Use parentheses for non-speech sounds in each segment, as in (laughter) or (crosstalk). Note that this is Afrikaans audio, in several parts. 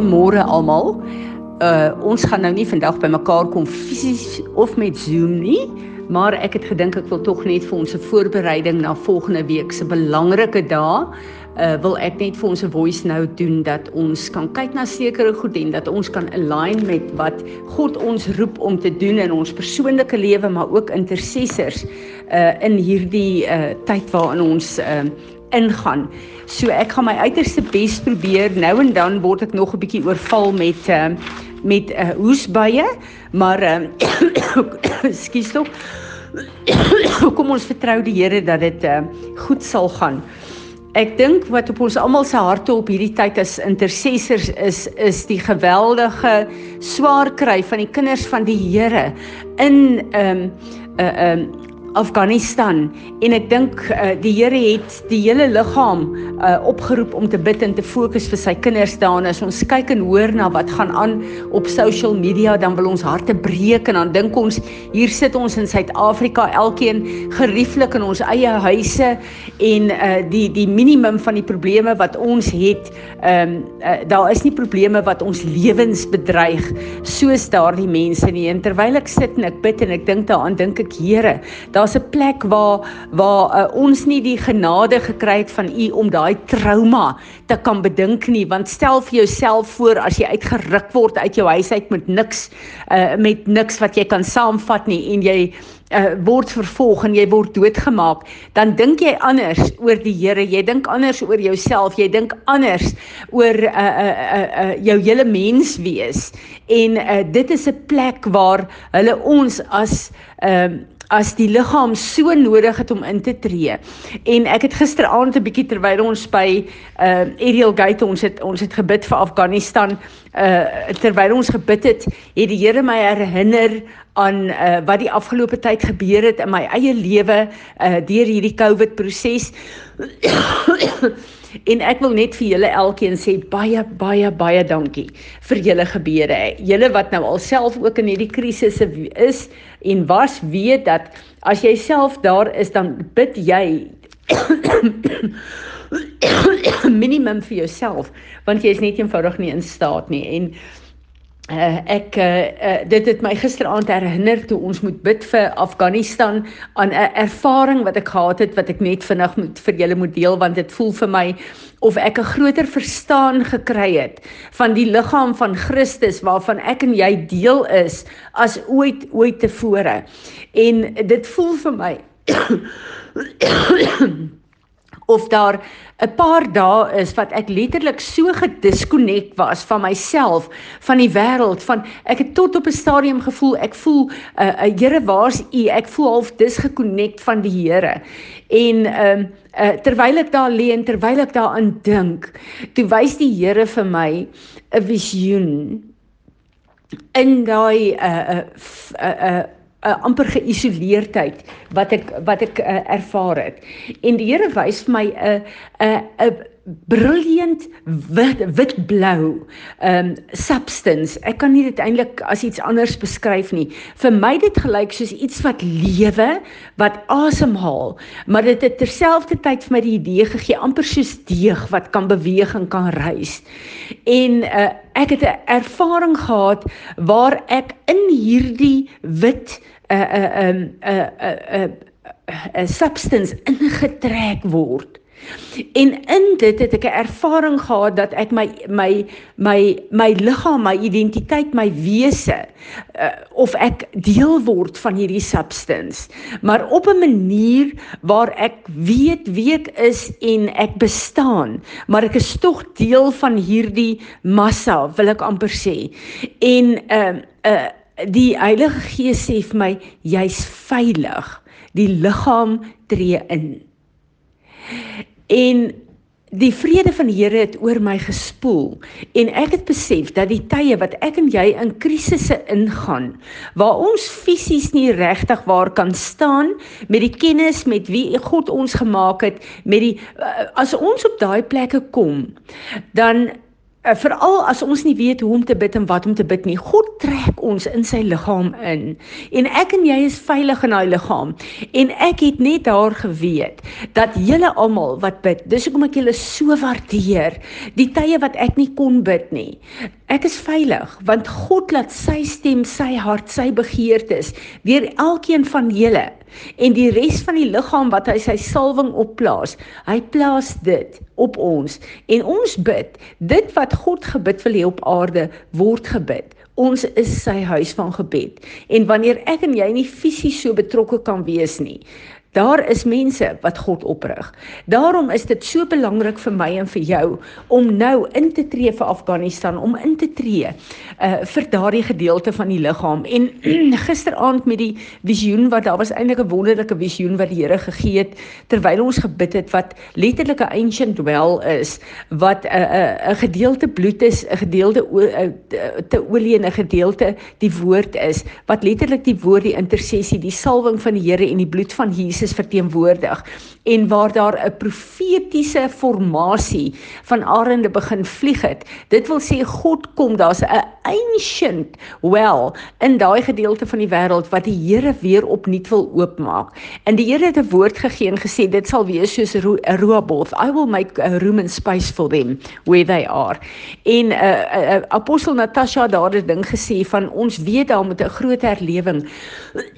Goeiemôre almal. Uh ons gaan nou nie vandag by mekaar kom fisies of met Zoom nie, maar ek het gedink ek wil tog net vir ons 'n voorbereiding na volgende week se belangrike dae uh wil ek net vir ons 'n voice note doen dat ons kan kyk na sekere goed en dat ons kan align met wat God ons roep om te doen in ons persoonlike lewe maar ook intercessors uh in hierdie uh tyd waarin ons uh ingaan. So ek gaan my uiterste bes probeer. Nou en dan word ek nog 'n bietjie oorval met uh met uh hoesbuie, maar uh skus tog. Kom ons vertrou die Here dat dit uh goed sal gaan. Ek dink wat op ons almal se harte op hierdie tyd as intercessors is is die geweldige swaar kry van die kinders van die Here in ehm um, 'n uh, ehm um, Afghanistan en ek dink uh, die Here het die hele liggaam uh, opgeroep om te bid en te fokus vir sy kinders daar. As ons kyk en hoor na wat gaan aan op social media, dan wil ons harte breek en dan dink ons hier sit ons in Suid-Afrika, elkeen gerieflik in ons eie huise en uh, die die minimum van die probleme wat ons het, ehm um, uh, daar is nie probleme wat ons lewens bedreig soos daardie mense nie. En terwyl ek sit en ek bid en ek dink daaraan, dink ek Here, daar's 'n plek waar waar uh, ons nie die genade gekry het van u om daai trauma te kan bedink nie. Want stel vir jouself voor as jy uitgeruk word uit jou huis uit met niks uh, met niks wat jy kan saamvat nie en jy uh, word vervolg en jy word doodgemaak dan dink jy anders oor die Here. Jy dink anders oor jouself. Jy dink anders oor uh, uh, uh, uh, jou hele mens wees. En uh, dit is 'n plek waar hulle ons as uh, as die liggaam so nodig het om in te tree. En ek het gisteraand 'n bietjie terwyl ons by uh Ariel Gate ons het ons het gebid vir Afghanistan uh terwyl ons gebid het, het die Here my herinner aan uh wat die afgelope tyd gebeur het in my eie lewe uh deur hierdie COVID proses. (coughs) En ek wil net vir julle elkeen sê baie baie baie dankie vir julle gebede. Julle wat nou alself ook in hierdie krisisse is en was weet dat as jy self daar is dan bid jy (coughs) minimum vir jouself want jy is net eenvoudig nie in staat nie en Uh, ek uh, uh, dit het my gisteraand herinner toe ons moet bid vir Afghanistan aan 'n ervaring wat ek gehad het wat ek net vinnig moet vir julle moet deel want dit voel vir my of ek 'n groter verstaan gekry het van die liggaam van Christus waarvan ek en jy deel is as ooit ooit tevore. En dit voel vir my of daar 'n paar dae is wat ek letterlik so gedisconnect was van myself, van die wêreld, van ek het tot op 'n stadium gevoel ek voel 'n uh, uh, Here, waar's U? Ek voel half disgekonnekt van die Here. En ehm uh, uh, terwyl ek daar lê en terwyl ek daaraan dink, toe wys die Here vir my 'n visioen in daai 'n uh, 'n uh, uh, uh, uh, amper geïsoleerdheid wat ek wat ek uh, ervaar het. En die Here wys vir my 'n 'n 'n brilliant wit witblou um substance. Ek kan nie dit eintlik as iets anders beskryf nie. Vir my dit gelyk soos iets wat lewe, wat asemhaal, maar dit het terselfdertyd vir my die idee gegee amper soos deeg wat kan beweeg en kan reis. En uh ek het 'n ervaring gehad waar ek in hierdie wit 'n 'n 'n 'n 'n substance ingetrek word. En in dit het ek 'n ervaring gehad dat ek my my my my liggaam, my identiteit, my wese uh, of ek deel word van hierdie substance, maar op 'n manier waar ek weet wie ek is en ek bestaan, maar ek is tog deel van hierdie massa, wil ek amper sê. En uh uh die Heilige Gees sê vir my jy's veilig. Die liggaam tree in. En die vrede van die Here het oor my gespoel. En ek het besef dat die tye wat ek en jy in krisisse ingaan waar ons fisies nie regtig waar kan staan met die kennis met wie God ons gemaak het met die as ons op daai plekke kom dan uh, veral as ons nie weet hoe om te bid en wat om te bid nie. God trek ons in sy liggaam in. En ek en jy is veilig in daai liggaam. En ek het net daar geweet dat julle almal wat bid, dis hoekom ek julle so waardeer. Die tye wat ek nie kon bid nie. Ek is veilig want God laat sy stem, sy hart, sy begeertes deur elkeen van julle en die res van die liggaam wat hy sy salwing opplaas. Hy plaas dit op ons en ons bid. Dit wat God gebid wil hê op aarde word gebid. Ons is sy huis van gebed. En wanneer ek en jy nie fisies so betrokke kan wees nie, Daar is mense wat God oprig. Daarom is dit so belangrik vir my en vir jou om nou in te tree vir Afghanistan, om in te tree uh vir daardie gedeelte van die liggaam. En (clears throat) gisteraand met die visioen wat daar was eintlik 'n wonderlike visioen wat die Here gegee het terwyl ons gebid het wat letterlik 'n ancient well is wat 'n uh, 'n uh, 'n gedeelte bloed is, 'n gedeelte uh, te olie en 'n gedeelte die woord is wat letterlik die woord die intersessie, die salwing van die Here en die bloed van Jesus Jesus verteenwoordig en waar daar 'n profetiese formasie van arende begin vlieg het. Dit wil sê God kom, daar's 'n ancient well in daai gedeelte van die wêreld wat die Here weer opnuut wil oopmaak. En die Here het 'n woord gegee en gesê dit sal wees soos 'n Rehoboth. I will make a room and space for them where they are. En 'n uh, uh, apostel Natasha daar het ding gesê van ons weet daar moet 'n groot herlewing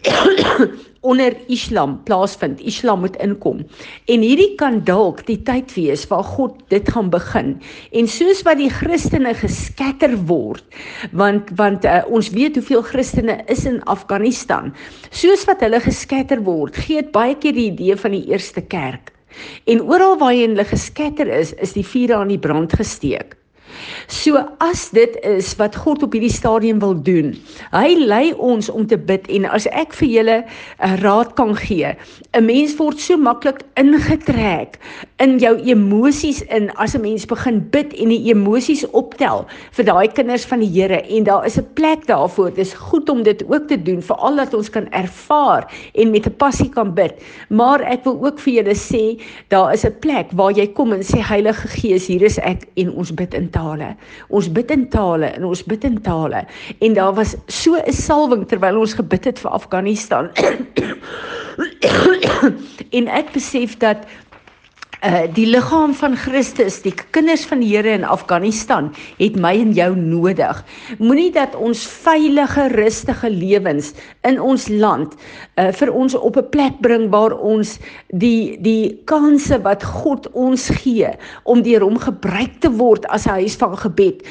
(coughs) onder Islam plaasvind. Islam moet inkom. En hierdie kan dalk die tyd wees waar God dit gaan begin. En soos wat die Christene geskatter word, want want uh, ons weet hoeveel Christene is in Afghanistan. Soos wat hulle geskatter word, gee dit baie keer die idee van die eerste kerk. En oral waar hulle geskatter is, is die vuur aan die brand gesteek. So as dit is wat God op hierdie stadium wil doen. Hy lei ons om te bid en as ek vir julle 'n raad kan gee, 'n mens word so maklik ingetrek in jou emosies in as 'n mens begin bid en die emosies optel vir daai kinders van die Here en daar is 'n plek daarvoor. Dit is goed om dit ook te doen veral dat ons kan ervaar en met 'n passie kan bid. Maar ek wil ook vir julle sê, daar is 'n plek waar jy kom en sê Heilige Gees, hier is ek en ons bid in tale. Ons bid in tale en ons bid in tale. En daar was so 'n salwing terwyl ons gebid het vir Afghanistan. (coughs) en ek besef dat uh die liggaam van Christus, die kinders van die Here in Afghanistan het my en jou nodig. Moenie dat ons veilige, rustige lewens in ons land uh vir ons op 'n plek bring waar ons die die kanse wat God ons gee om deur hom gebruik te word as 'n huis van gebed,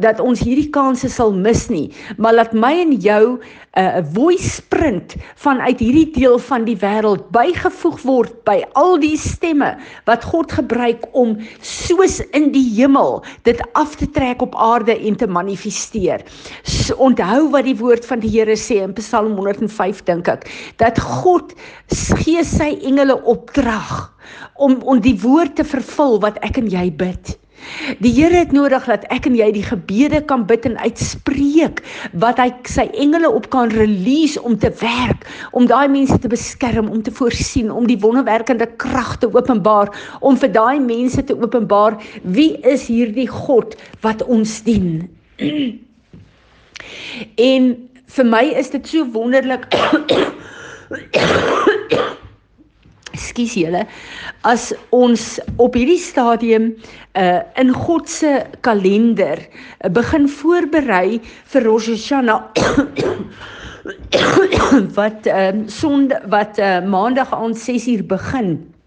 dat ons hierdie kanse sal mis nie, maar laat my en jou 'n uh, voice print vanuit hierdie deel van die wêreld bygevoeg word by al die stemme wat wat God gebruik om soos in die hemel dit af te trek op aarde en te manifesteer. So, onthou wat die woord van die Here sê in Psalm 105 dink ek, dat God gee sy engele opdrag om om die woord te vervul wat ek en jy bid. Die Here het nodig dat ek en jy die gebede kan bid en uitspreek wat hy sy engele op kan release om te werk, om daai mense te beskerm, om te voorsien, om die wonderwerkende krag te openbaar, om vir daai mense te openbaar wie is hierdie God wat ons dien. (clears throat) en vir my is dit so wonderlik Ekskuus julle. As ons op hierdie stadium uh in God se kalender uh, begin voorberei vir Rosh Hashanah (coughs) (coughs) wat ehm uh, sonde wat uh, maandag aan 6uur begin.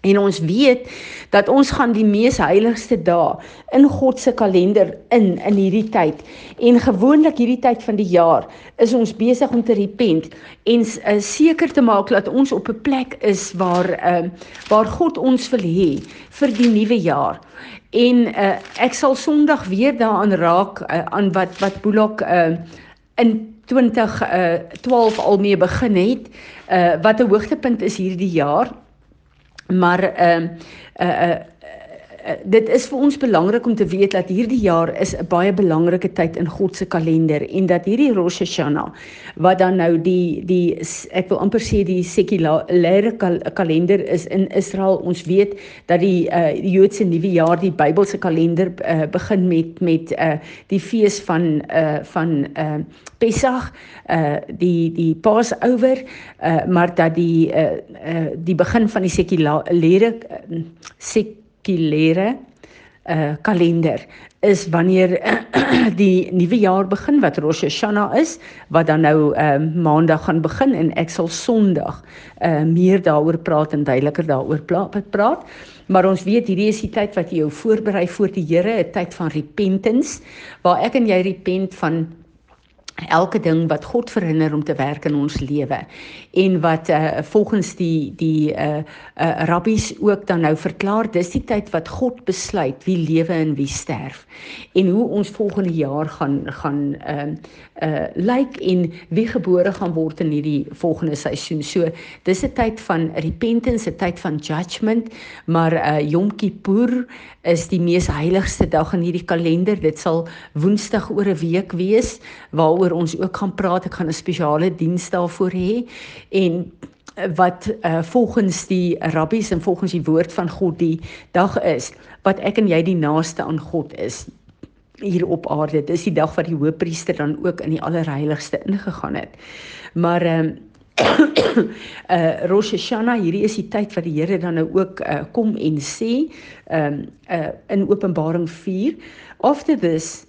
En ons weet dat ons gaan die mees heiligste dae in God se kalender in in hierdie tyd. En gewoonlik hierdie tyd van die jaar is ons besig om te repent en uh, seker te maak dat ons op 'n plek is waar uh, waar God ons wil hê vir die nuwe jaar. En uh, ek sal Sondag weer daaraan raak uh, aan wat wat Boelok uh, in 2012 uh, al mee begin het. Uh, wat 'n hoogtepunt is hierdie jaar maar ehm uh, uh, uh, dit is vir ons belangrik om te weet dat hierdie jaar is 'n baie belangrike tyd in God se kalender en dat hierdie Rosh Hashanah wat dan nou die die ek wil amper sê die sekulêre kal kalender is in Israel. Ons weet dat die uh, Joodse nuwe jaar die Bybelse kalender uh, begin met met uh, die fees van uh, van uh, Pesach, uh, die die Passover, uh, maar dat die uh, uh, die begin van die sekulêre uh, sek sekulêre uh kalender is wanneer (clears throat) die nuwe jaar begin wat Rosh Hashanah is wat dan nou uh maandag gaan begin en ek sal Sondag uh meer daaroor praat en duideliker daaroor praat. Maar ons weet hierdie is die tyd wat jy jou voorberei voor die Here 'n tyd van repentance waar ek en jy repent van elke ding wat God verhinder om te werk in ons lewe en wat uh, volgens die die uh, uh rabbies ook dan nou verklaar dis die tyd wat God besluit wie lewe en wie sterf en hoe ons volgende jaar gaan gaan uh uh lyk en wie gebore gaan word in hierdie volgende seisoen. So dis 'n tyd van repentance, 'n tyd van judgment, maar uh Yom Kippur is die mees heiligste dag in hierdie kalender. Dit sal Woensdag oor 'n week wees waaroor ons ook gaan praat. Ek gaan 'n spesiale diens daarvoor hê en wat uh, volgens die rabbies en volgens die woord van God die dag is wat ek en jy die naaste aan God is hier op aarde. Dis die dag wat die hoëpriester dan ook in die allerheiligste ingegaan het. Maar ehm um, (coughs) uh Rosh Hashanah hierdie is die tyd wat die Here dan nou ook uh, kom en sê ehm um, uh in Openbaring 4 after this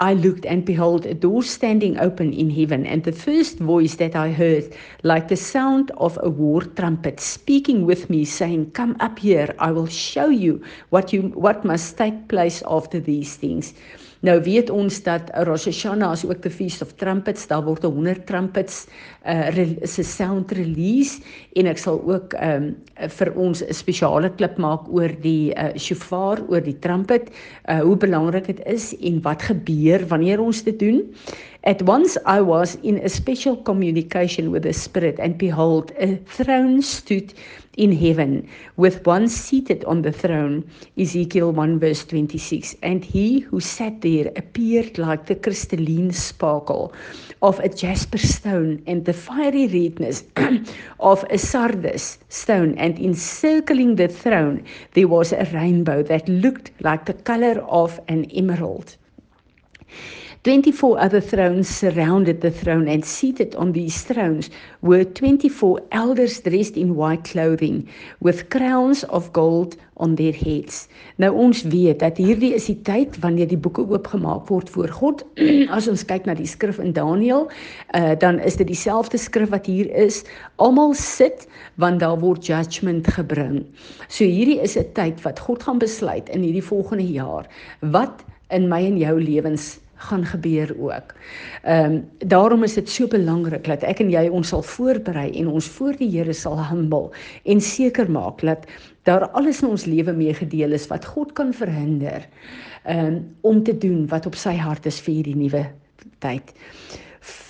I looked and behold a door standing open in heaven and the first voice that I heard like the sound of a war trumpet speaking with me saying come up here I will show you what you what must take place after these things Nou weet ons dat Rosh Hashanah is ook die feast of trumpets, daar word 100 trumpets uh se sound release en ek sal ook um vir ons 'n spesiale klip maak oor die uh shofar, oor die trumpet, uh hoe belangrik dit is en wat gebeur wanneer ons dit doen. At once I was in a special communication with the Spirit, and behold, a throne stood in heaven, with one seated on the throne. Ezekiel 1 verse 26. And he who sat there appeared like the crystalline sparkle of a jasper stone, and the fiery redness (clears throat) of a sardis stone. And encircling the throne, there was a rainbow that looked like the color of an emerald. 24 other thrones surrounded the throne, and seated on these thrones were 24 elders dressed in white clothing, with crowns of gold on their heads. Nou ons weet dat hierdie is die tyd wanneer die boeke oopgemaak word voor God. (clears throat) As ons kyk na die skrif in Daniël, uh, dan is dit dieselfde skrif wat hier is. Almal sit want daar word judgment gebring. So hierdie is 'n tyd wat God gaan besluit in hierdie volgende jaar wat in my en jou lewens gaan gebeur ook. Ehm um, daarom is dit so belangrik dat ek en jy ons sal voorberei en ons voor die Here sal humble en seker maak dat daar alles in ons lewe mee gedeel is wat God kan verhinder ehm um, om te doen wat op sy hart is vir hierdie nuwe tyd.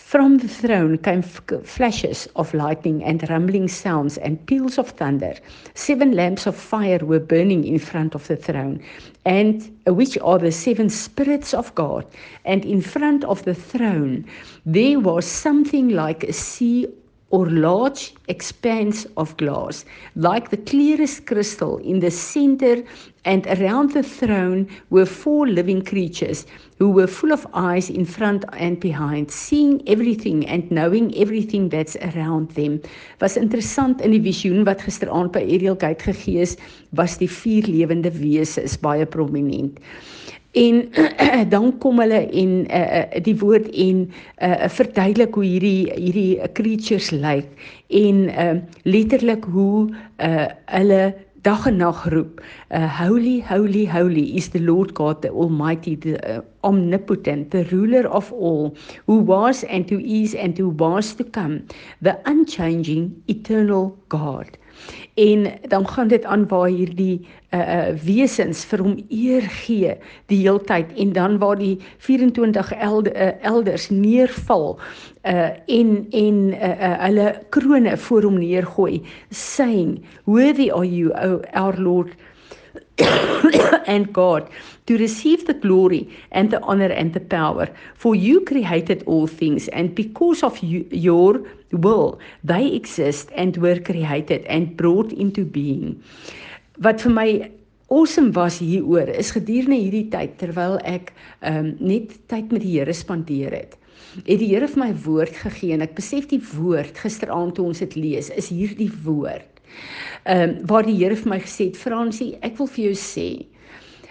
From the throne came flashes of lightning and rumbling sounds and peals of thunder. Seven lamps of fire were burning in front of the throne, and which are the seven spirits of God. And in front of the throne, there was something like a sea or large expanse of glass, like the clearest crystal in the center, and around the throne were four living creatures who were full of eyes in front and behind, seeing everything and knowing everything that's around them. Was interessant in die visioen wat gisteraand by Ariel Gate gegee is, was die vier lewende wese baie prominent en (clears throat) dan kom hulle en uh, die woord en uh, verduidelik hoe hierdie hierdie creatures lyk en uh, letterlik hoe uh, hulle dag en nag roep uh, holy holy holy is the lord god the almighty the uh, omnipotent the ruler of all who was and who is and who was to come the unchanging eternal god en dan gaan dit aan waar hierdie uh uh wesens vir hom eer gee die heeltyd en dan waar die 24 elde, uh, elders neerval uh en en uh, uh hulle krone voor hom neergooi saying worthy are you o our lord (coughs) and God to receive the glory and the honor and the power. For you created all things, and because of you, your will, they exist and were created and brought into being. Wat vir my awesome was hieroor is gedurende hierdie tyd terwyl ek um, net tyd met die Here spandeer het. Het die Here vir my woord gegee en ek besef die woord gisteraand toe ons dit lees is hierdie woord. Ehm um, waar die Here vir my gesê het Fransie, ek wil vir jou sê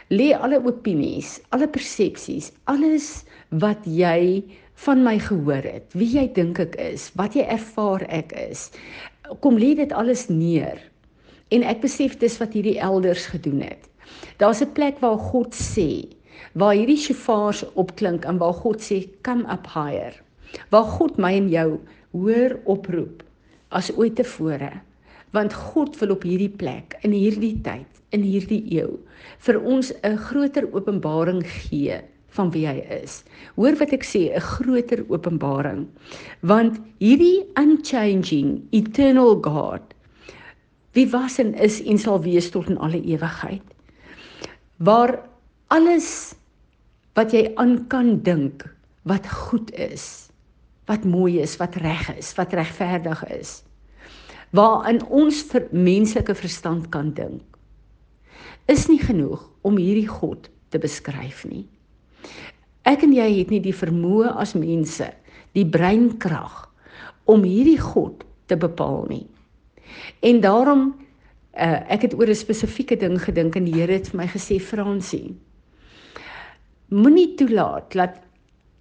lê alle opinies, alle persepsies, alles wat jy van my gehoor het, wie jy dink ek is, wat jy ervaar ek is, kom lê dit alles neer En ek besef dis wat hierdie elders gedoen het. Daar's 'n plek waar God sê, waar hierdie shofars opklink en waar God sê, "Come up higher." Waar God my en jou hoor oproep as ooit tevore. Want God wil op hierdie plek, in hierdie tyd, in hierdie eeu, vir ons 'n groter openbaring gee van wie hy is. Hoor wat ek sê, 'n groter openbaring. Want hierdie unchanging eternal God wie was en is en sal wees tot in alle ewigheid. Waar alles wat jy aan kan dink wat goed is, wat mooi is, wat reg is, wat regverdig is. Waar in ons vir menslike verstand kan dink. Is nie genoeg om hierdie God te beskryf nie. Ek en jy het nie die vermoë as mense, die breinkrag om hierdie God te bepaal nie. En daarom uh, ek het oor 'n spesifieke ding gedink en die Here het vir my gesê Fransie moenie toelaat dat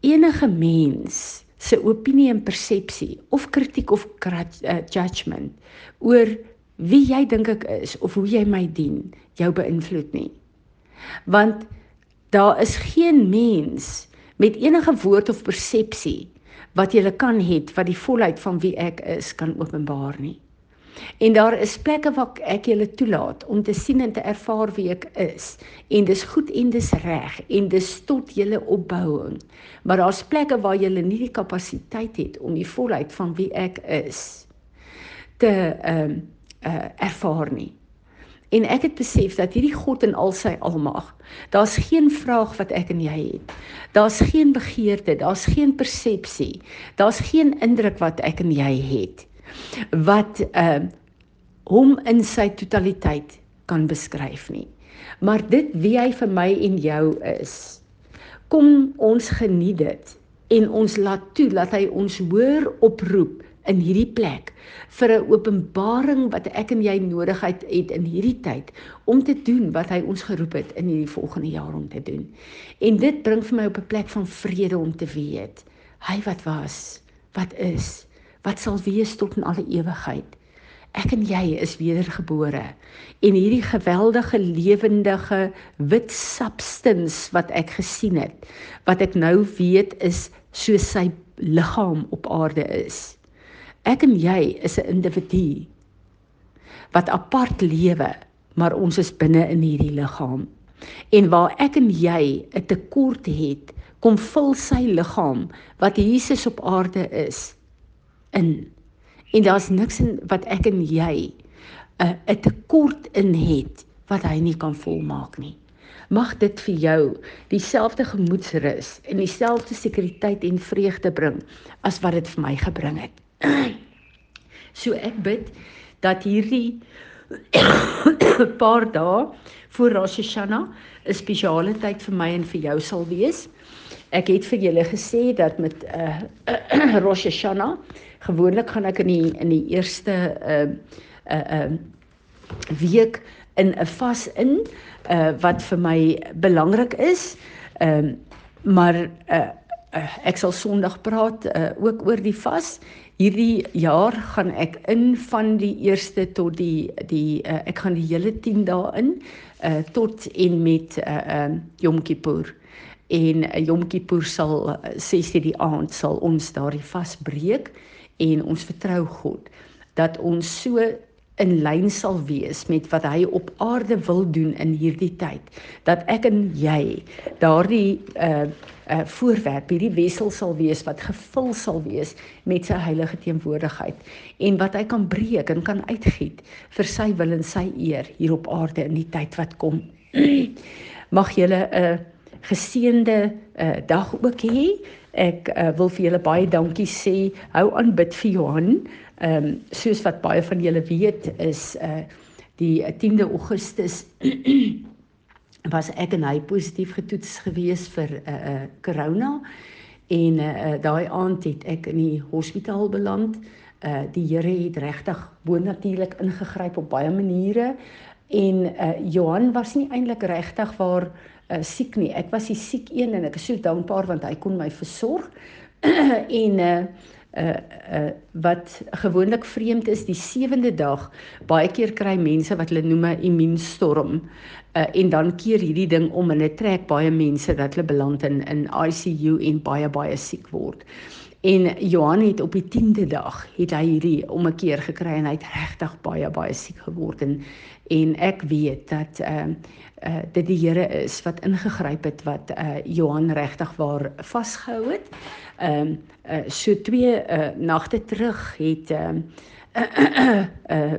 enige mens se opinie en persepsie of kritiek of uh, judgement oor wie jy dink ek is of hoe jy my dien jou beïnvloed nie. Want daar is geen mens met enige woord of persepsie wat jy kan hê wat die volheid van wie ek is kan openbaar nie. En daar is plekke waar ek julle toelaat om te sien en te ervaar wie ek is. En dis goed en dis reg en dis tot julle opbouing. Maar daar's plekke waar julle nie die kapasiteit het om die volheid van wie ek is te ehm uh, uh, ervaar nie. En ek het besef dat hierdie God in al sy almag, daar's geen vraag wat ek en jy het. Daar's geen begeerte, daar's geen persepsie, daar's geen indruk wat ek en jy het wat uh hom in sy totaliteit kan beskryf nie. Maar dit wie hy vir my en jou is. Kom ons geniet dit en ons laat toe dat hy ons hoor oproep in hierdie plek vir 'n openbaring wat ek en jy nodigheid het in hierdie tyd om te doen wat hy ons geroep het in hierdie volgende jaar om te doen. En dit bring vir my op 'n plek van vrede om te weet hy wat was, wat is wat sal wees tot in alle ewigheid. Ek en jy is wedergebore en hierdie geweldige lewendige wit substance wat ek gesien het, wat ek nou weet is soos sy liggaam op aarde is. Ek en jy is 'n individu wat apart lewe, maar ons is binne in hierdie liggaam. En waar ek en jy 'n tekort het, kom vul sy liggaam wat Jesus op aarde is in. En daar's niks in wat ek en jy 'n uh, 'n tekort in het wat hy nie kan volmaak nie. Mag dit vir jou dieselfde gemoedsrus en dieselfde sekuriteit en vreugde bring as wat dit vir my gebring het. (clears throat) so ek bid dat hierdie (coughs) paar dae voor Rosh Hashanah 'n spesiale tyd vir my en vir jou sal wees. Ek het vir julle gesê dat met uh, uh (clears throat) Rosh Hashanah gewoonlik gaan ek in die in die eerste uh uh uh week in 'n vas in uh wat vir my belangrik is. Ehm uh, maar uh, uh ek sal Sondag praat uh ook oor die vas. Hierdie jaar gaan ek in van die eerste tot die die uh, ek gaan die hele 10 dae in uh tot en met uh uh Yom Kippur en uh, Yom Kippur sal 6:00 die aand sal ons daardie vas breek en ons vertrou God dat ons so in lyn sal wees met wat hy op aarde wil doen in hierdie tyd dat ek en jy daardie uh uh voorwerp hierdie wessel sal wees wat gevul sal wees met sy heilige teenwoordigheid en wat hy kan breek en kan uitgiet vir sy wil en sy eer hier op aarde in die tyd wat kom (clears throat) Mag julle 'n uh, geseënde uh, dag ook hê. Ek uh, wil vir julle baie dankie sê. Hou aan bid vir Johan. Ehm um, soos wat baie van julle weet is uh die 10de Augustus (clears throat) was ek en hy positief getoets gewees vir 'n uh, uh, corona en uh, daai aand het ek in die hospitaal beland. Uh die Here het regtig bonatuurlik ingegryp op baie maniere en uh Johan was nie eintlik regtig waar uh, siek nie. Ek was die siek een en ek is so dankbaar want hy kon my versorg. (clears throat) en uh uh uh wat gewoonlik vreemd is die sewende dag baie keer kry mense wat hulle noem 'n immuunstorm uh en dan keer hierdie ding om en dit trek baie mense dat hulle beland in in ICU en baie baie siek word. En Johan het op die 10de dag het hy hierdie om 'n keer gekry en hy het regtig baie baie siek geword en en ek weet dat ehm uh, uh dit die Here is wat ingegryp het wat uh Johan regtig waar vasgehou het. Ehm um, uh so twee uh nagte terug het ehm uh, (clears throat) uh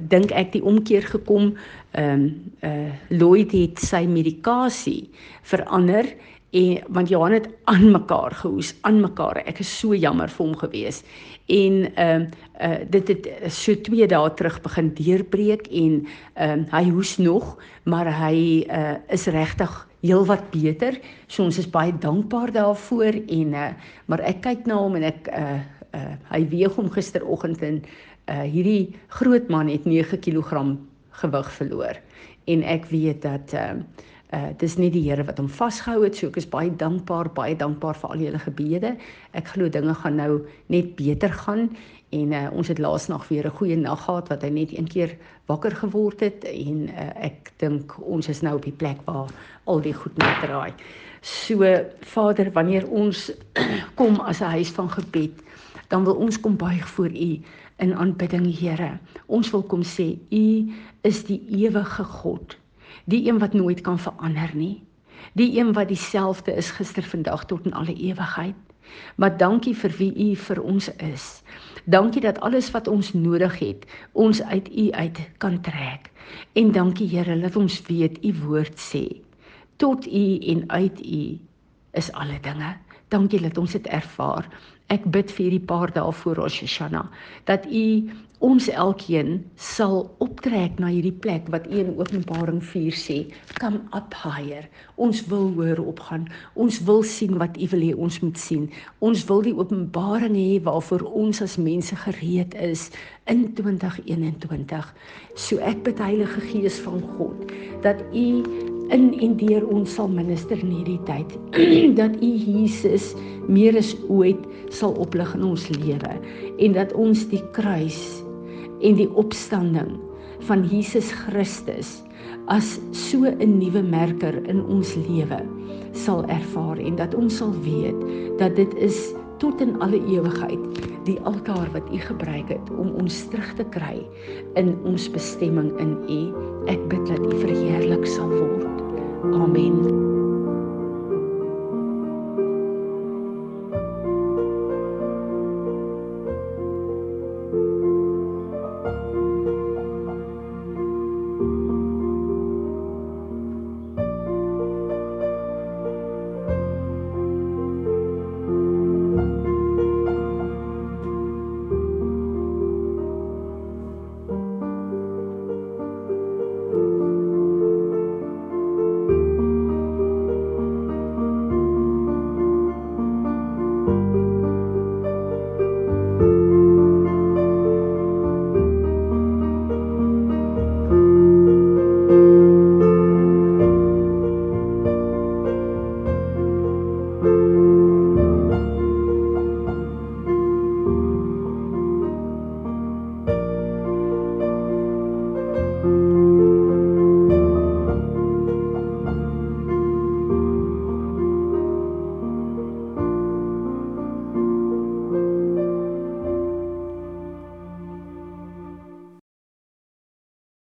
dink ek die omkeer gekom. Ehm um, uh Lloyd het sy medikasie verander en want Johan het aan mekaar gehoes, aan mekaar. Ek is so jammer vir hom gewees. En ehm uh, uh, dit het so 2 dae terug begin deurbreek en ehm uh, hy hoes nog, maar hy uh, is regtig heelwat beter. So ons is baie dankbaar daarvoor en uh, maar ek kyk na hom en ek uh, uh, hy weeg hom gisteroggend en uh, hierdie groot man het 9 kg gewig verloor en ek weet dat ehm uh, Uh dis nie die Here wat hom vasgehou het, so ek is baie dankbaar, baie dankbaar vir al julle gebede. Ek glo dinge gaan nou net beter gaan en uh ons het laas nog weer 'n goeie nag gehad wat hy net een keer wakker geword het en uh ek dink ons is nou op die plek waar al die goed net draai. So Vader, wanneer ons (clears throat) kom as 'n huis van gebed, dan wil ons kom buig voor U in aanbidding, Here. Ons wil kom sê U is die ewige God die een wat nooit kan verander nie. Die een wat dieselfde is gister, vandag tot in alle ewigheid. Maar dankie vir wie u vir ons is. Dankie dat alles wat ons nodig het, ons uit u uit kan trek. En dankie Here dat ons weet u woord sê tot u en uit u is alle dinge. Dankie dat ons dit ervaar. Ek bid vir hierdie paar dae voor Rosh Hashanah dat u ons elkeen sal optrek na hierdie plek wat U in Openbaring 4 sê, come up higher. Ons wil hoër opgaan. Ons wil sien wat U wil hê ons moet sien. Ons wil die openbaring hê waarvoor ons as mense gereed is in 2021. So ek bid Heilige Gees van God dat U in en deur ons sal minister in hierdie tyd (clears throat) dat U Jesus meer as ooit sal oplig in ons lewe en dat ons die kruis en die opstanding van Jesus Christus as so 'n nuwe merker in ons lewe sal ervaar en dat ons sal weet dat dit is tot in alle ewigheid die altaar wat u gebruik het om ons terug te kry in ons bestemming in u. Ek bid dat u verheerlik sal word. Amen